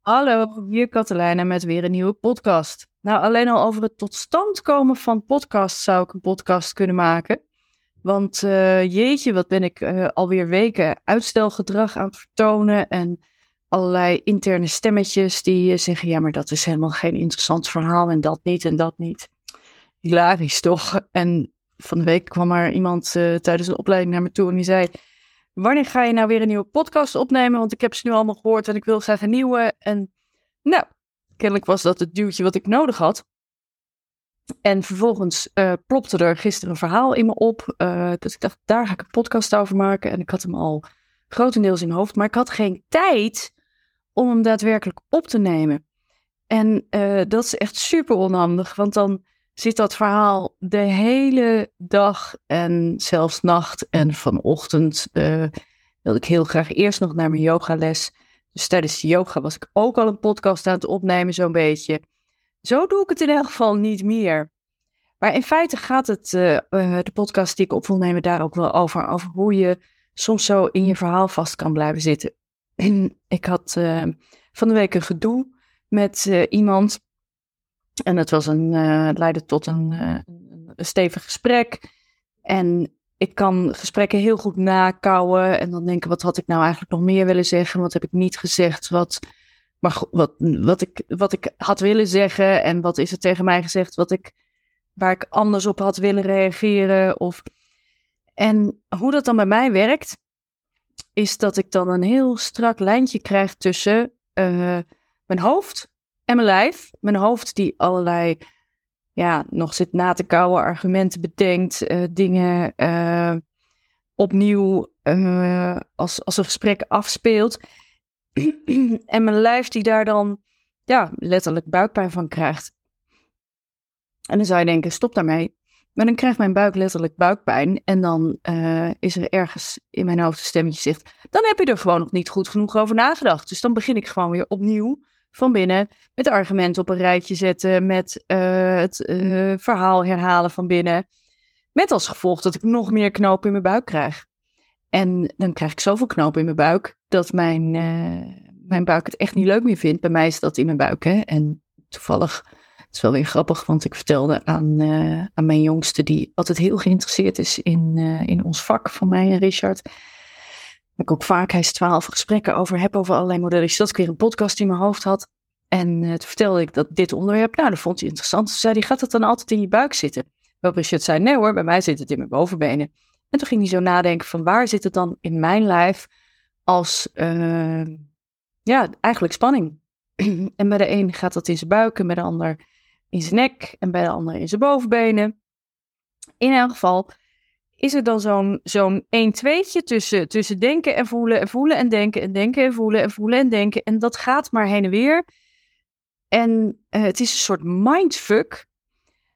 Hallo, hier Katelijne met weer een nieuwe podcast. Nou, alleen al over het tot stand komen van podcast zou ik een podcast kunnen maken. Want uh, jeetje, wat ben ik uh, alweer weken uitstelgedrag aan het vertonen en allerlei interne stemmetjes die uh, zeggen, ja, maar dat is helemaal geen interessant verhaal en dat niet en dat niet. Hilarisch toch? En van de week kwam er iemand tijdens een opleiding naar me toe en die zei, wanneer ga je nou weer een nieuwe podcast opnemen? Want ik heb ze nu allemaal gehoord en ik wil graag een nieuwe. En nou, kennelijk was dat het duwtje wat ik nodig had. En vervolgens uh, plopte er gisteren een verhaal in me op. Uh, dus ik dacht, daar ga ik een podcast over maken. En ik had hem al grotendeels in mijn hoofd. Maar ik had geen tijd om hem daadwerkelijk op te nemen. En uh, dat is echt super onhandig. Want dan zit dat verhaal de hele dag en zelfs nacht en vanochtend uh, wilde ik heel graag eerst nog naar mijn yogales. Dus tijdens de yoga was ik ook al een podcast aan het opnemen, zo'n beetje. Zo doe ik het in elk geval niet meer. Maar in feite gaat het, uh, uh, de podcast die ik op wil nemen, daar ook wel over. Over hoe je soms zo in je verhaal vast kan blijven zitten. En ik had van de week een gedoe met iemand en het was een, uh, leidde tot een, uh, een, stevig gesprek. En ik kan gesprekken heel goed nakouwen. En dan denken, wat had ik nou eigenlijk nog meer willen zeggen? Wat heb ik niet gezegd? Wat, maar wat, wat, ik, wat ik had willen zeggen. En wat is er tegen mij gezegd? Wat ik, waar ik anders op had willen reageren. Of... En hoe dat dan bij mij werkt, is dat ik dan een heel strak lijntje krijg tussen uh, mijn hoofd en mijn lijf. Mijn hoofd die allerlei, ja, nog zit na te kouwen, argumenten bedenkt, uh, dingen uh, opnieuw uh, als, als een gesprek afspeelt. en mijn lijf die daar dan, ja, letterlijk buikpijn van krijgt. En dan zou je denken, stop daarmee. Maar dan krijgt mijn buik letterlijk buikpijn. En dan is er ergens in mijn hoofd een stemmetje zegt, dan heb je er gewoon nog niet goed genoeg over nagedacht. Dus dan begin ik gewoon weer opnieuw van binnen, met argumenten op een rijtje zetten, met uh, het uh, verhaal herhalen van binnen. Met als gevolg dat ik nog meer knopen in mijn buik krijg. En dan krijg ik zoveel knopen in mijn buik dat mijn, uh, mijn buik het echt niet leuk meer vindt. Bij mij is dat in mijn buik. Hè? En toevallig, het is wel weer grappig, want ik vertelde aan, aan mijn jongste, die altijd heel geïnteresseerd is in, in ons vak van mij en Richard ik ook vaak hij twaalf gesprekken over heb, over allerlei modellen. Dat ik weer een podcast in mijn hoofd had. En uh, toen vertelde ik dat dit onderwerp, nou, dat vond hij interessant. Toen zei hij, gaat het dan altijd in je buik zitten? Waarop Richard zei, nee hoor, bij mij zit het in mijn bovenbenen. En toen ging hij zo nadenken van, waar zit het dan in mijn lijf als, uh, ja, eigenlijk spanning. en bij de een gaat dat in zijn buik en bij de ander in zijn nek en bij de ander in zijn bovenbenen. In elk geval, is er dan zo'n zo'n 1-2'tje tussen, tussen denken en voelen en voelen en denken en denken en voelen en voelen en denken. En dat gaat maar heen en weer. En uh, het is een soort mindfuck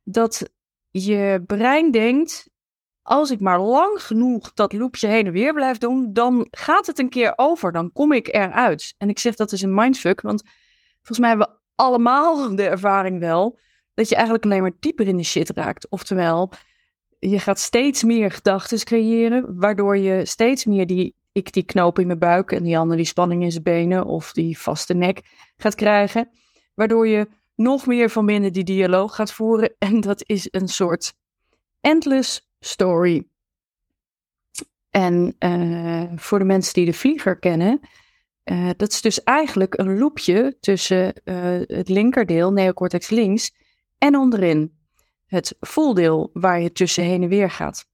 dat je brein denkt, als ik maar lang genoeg dat loopje heen en weer blijf doen, dan gaat het een keer over, dan kom ik eruit. En ik zeg dat is een mindfuck, want volgens mij hebben we allemaal de ervaring wel dat je eigenlijk alleen maar dieper in de shit raakt. Oftewel, je gaat steeds meer gedachten creëren, waardoor je steeds meer die, ik die knoop in mijn buik en die andere die spanning in zijn benen of die vaste nek gaat krijgen. Waardoor je nog meer van binnen die dialoog gaat voeren. En dat is een soort endless story. En uh, voor de mensen die de vlieger kennen, uh, dat is dus eigenlijk een loopje tussen uh, het linkerdeel, neocortex links, en onderin het voeldeel waar je tussen heen en weer gaat.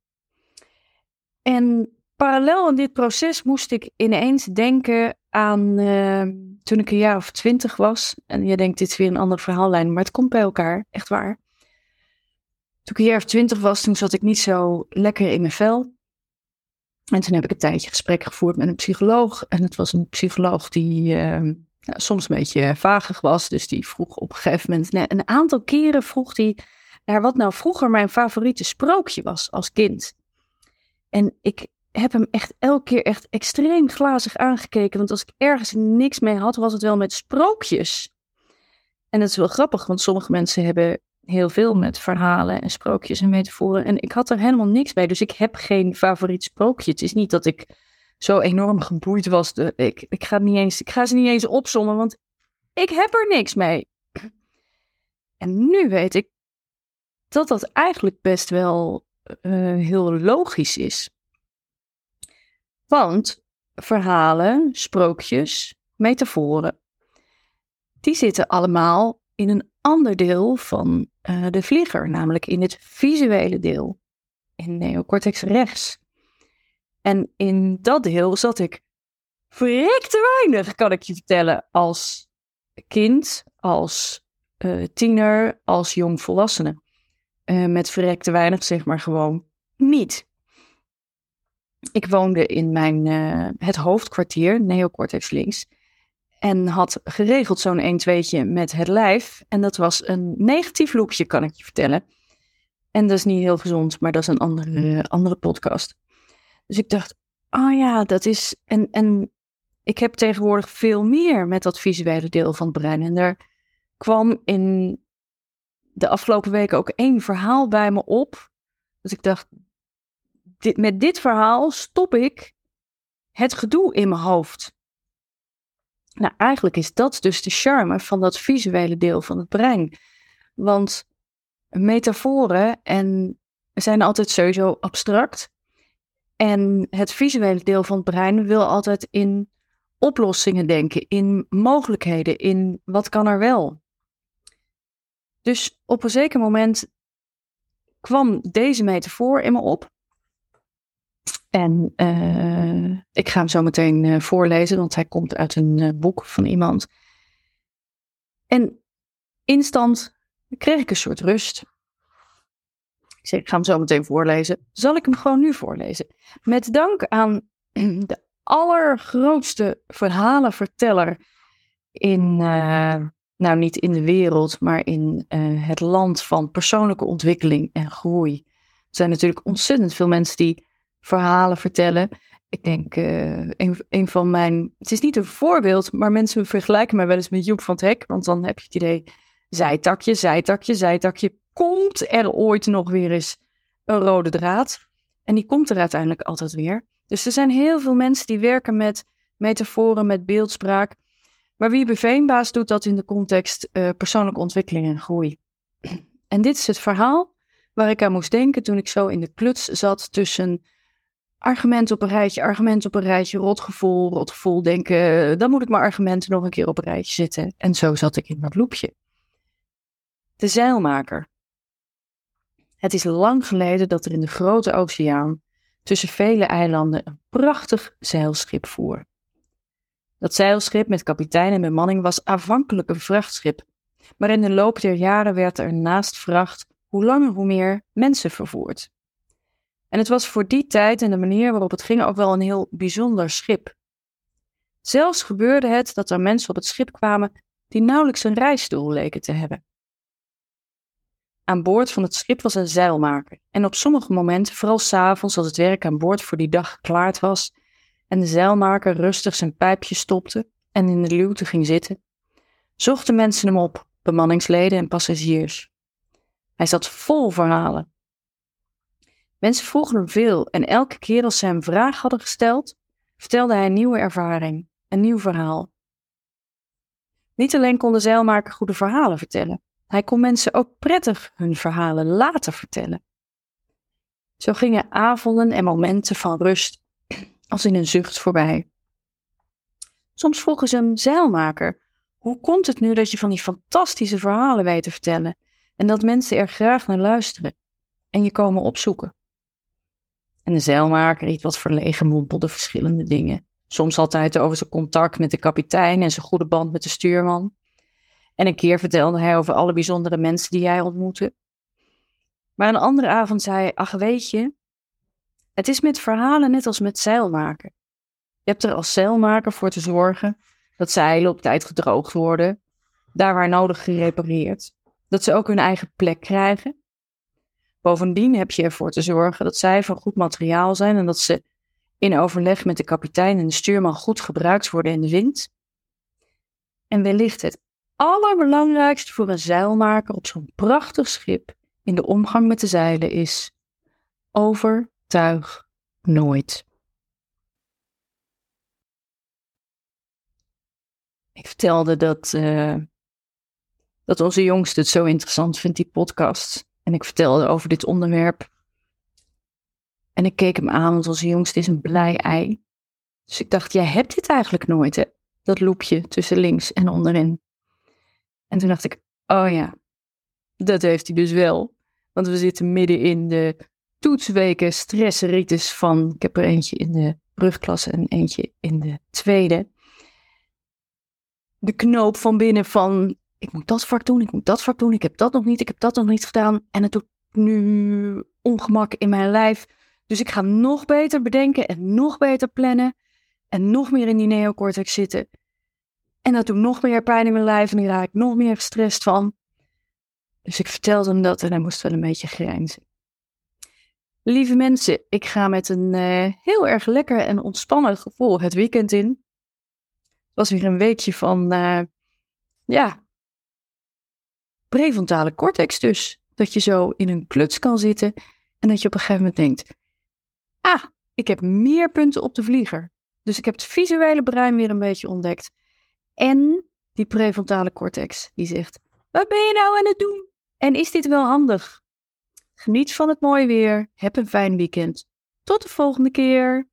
En parallel aan dit proces moest ik ineens denken aan uh, toen ik een jaar of twintig was. En je denkt, dit is weer een andere verhaallijn, maar het komt bij elkaar, echt waar. Toen ik een jaar of twintig was, toen zat ik niet zo lekker in mijn vel. En toen heb ik een tijdje gesprek gevoerd met een psycholoog. En het was een psycholoog die nou, soms een beetje vagig was. Dus die vroeg op een gegeven moment, een aantal keren vroeg hij naar wat nou vroeger mijn favoriete sprookje was als kind. En ik heb hem echt elke keer echt extreem glazig aangekeken. Want als ik ergens niks mee had, was het wel met sprookjes. En dat is wel grappig, want sommige mensen hebben heel veel met verhalen en sprookjes en metaforen. En ik had er helemaal niks bij. Dus ik heb geen favoriet sprookje. Het is niet dat ik zo enorm geboeid was. ik, ik, ga niet eens, ik ga ze niet eens opzommen, want ik heb er niks mee. En nu weet ik dat dat eigenlijk best wel uh, heel logisch is. Want verhalen, sprookjes, metaforen, die zitten allemaal in een ander deel van uh, de vlieger, namelijk in het visuele deel, in neocortex rechts. En in dat deel zat ik te weinig, kan ik je vertellen, als kind, als uh, tiener, als jongvolwassene. Uh, met verrek te weinig, zeg maar gewoon niet. Ik woonde in mijn, uh, het hoofdkwartier, neocortex links. En had geregeld zo'n 1 2 met het lijf. En dat was een negatief loopje, kan ik je vertellen. En dat is niet heel gezond, maar dat is een andere, andere podcast. Dus ik dacht, oh ja, dat is. En, en ik heb tegenwoordig veel meer met dat visuele deel van het brein. En er kwam in de afgelopen weken ook één verhaal bij me op. Dus ik dacht, dit, met dit verhaal stop ik het gedoe in mijn hoofd. Nou, eigenlijk is dat dus de charme van dat visuele deel van het brein. Want metaforen en zijn altijd sowieso abstract. En het visuele deel van het brein wil altijd in oplossingen denken, in mogelijkheden, in wat kan er wel. Dus op een zeker moment kwam deze metafoor in me op. En uh, ik ga hem zo meteen uh, voorlezen, want hij komt uit een uh, boek van iemand. En instant kreeg ik een soort rust. Ik zeg, ik ga hem zo meteen voorlezen. Zal ik hem gewoon nu voorlezen? Met dank aan de allergrootste verhalenverteller in, nou niet in de wereld, maar in het land van persoonlijke ontwikkeling en groei. Er zijn natuurlijk ontzettend veel mensen die verhalen vertellen. Ik denk, uh, een, een van mijn. Het is niet een voorbeeld, maar mensen vergelijken mij wel eens met Joep van het Hek. Want dan heb je het idee: zijtakje, zijtakje, zijtakje. Komt er ooit nog weer eens een rode draad? En die komt er uiteindelijk altijd weer. Dus er zijn heel veel mensen die werken met metaforen, met beeldspraak. Maar wie Veenbaas doet dat in de context uh, persoonlijke ontwikkeling en groei. En dit is het verhaal waar ik aan moest denken toen ik zo in de kluts zat tussen argument op een rijtje, argument op een rijtje, rotgevoel, rotgevoel, denken, dan moet ik mijn argumenten nog een keer op een rijtje zetten. En zo zat ik in dat loopje. De zeilmaker. Het is lang geleden dat er in de grote oceaan tussen vele eilanden een prachtig zeilschip voer. Dat zeilschip met kapitein en bemanning was aanvankelijk een vrachtschip, maar in de loop der jaren werd er naast vracht hoe langer hoe meer mensen vervoerd. En het was voor die tijd en de manier waarop het ging ook wel een heel bijzonder schip. Zelfs gebeurde het dat er mensen op het schip kwamen die nauwelijks een rijstoel leken te hebben. Aan boord van het schip was een zeilmaker en op sommige momenten, vooral s'avonds als het werk aan boord voor die dag geklaard was en de zeilmaker rustig zijn pijpje stopte en in de luwte ging zitten, zochten mensen hem op, bemanningsleden en passagiers. Hij zat vol verhalen Mensen vroegen hem veel en elke keer als ze hem vraag hadden gesteld, vertelde hij een nieuwe ervaring, een nieuw verhaal. Niet alleen kon de zeilmaker goede verhalen vertellen, hij kon mensen ook prettig hun verhalen laten vertellen. Zo gingen avonden en momenten van rust als in een zucht voorbij. Soms vroegen ze hem zeilmaker: hoe komt het nu dat je van die fantastische verhalen weet te vertellen en dat mensen er graag naar luisteren en je komen opzoeken? En de zeilmaker, iets wat verlegen, mompelde verschillende dingen. Soms altijd over zijn contact met de kapitein en zijn goede band met de stuurman. En een keer vertelde hij over alle bijzondere mensen die hij ontmoette. Maar een andere avond zei hij, ach weet je, het is met verhalen net als met zeilmaken. Je hebt er als zeilmaker voor te zorgen dat zeilen op tijd gedroogd worden, daar waar nodig gerepareerd, dat ze ook hun eigen plek krijgen Bovendien heb je ervoor te zorgen dat zij van goed materiaal zijn en dat ze in overleg met de kapitein en de stuurman goed gebruikt worden in de wind. En wellicht het allerbelangrijkste voor een zeilmaker op zo'n prachtig schip in de omgang met de zeilen is: overtuig nooit. Ik vertelde dat, uh, dat onze jongste het zo interessant vindt, die podcast. En ik vertelde over dit onderwerp. En ik keek hem aan, want onze jongste is een blij ei. Dus ik dacht, jij hebt dit eigenlijk nooit, hè? Dat loopje tussen links en onderin. En toen dacht ik, oh ja, dat heeft hij dus wel. Want we zitten midden in de toetsweken stressritis van, ik heb er eentje in de brugklasse en eentje in de tweede. De knoop van binnen van, ik moet dat vak doen, ik moet dat vak doen, ik heb dat nog niet, ik heb dat nog niet gedaan. En het doet nu ongemak in mijn lijf. Dus ik ga nog beter bedenken en nog beter plannen. En nog meer in die neocortex zitten. En dat doet nog meer pijn in mijn lijf en daar raak ik nog meer gestrest van. Dus ik vertelde hem dat en hij moest wel een beetje grijnzen. Lieve mensen, ik ga met een uh, heel erg lekker en ontspannen gevoel het weekend in. Het was weer een weekje van, uh, ja, prefrontale cortex dus. Dat je zo in een kluts kan zitten en dat je op een gegeven moment denkt, ah, ik heb meer punten op de vlieger. Dus ik heb het visuele brein weer een beetje ontdekt. En die prefrontale cortex, die zegt, wat ben je nou aan het doen? En is dit wel handig? Geniet van het mooie weer. Heb een fijn weekend. Tot de volgende keer.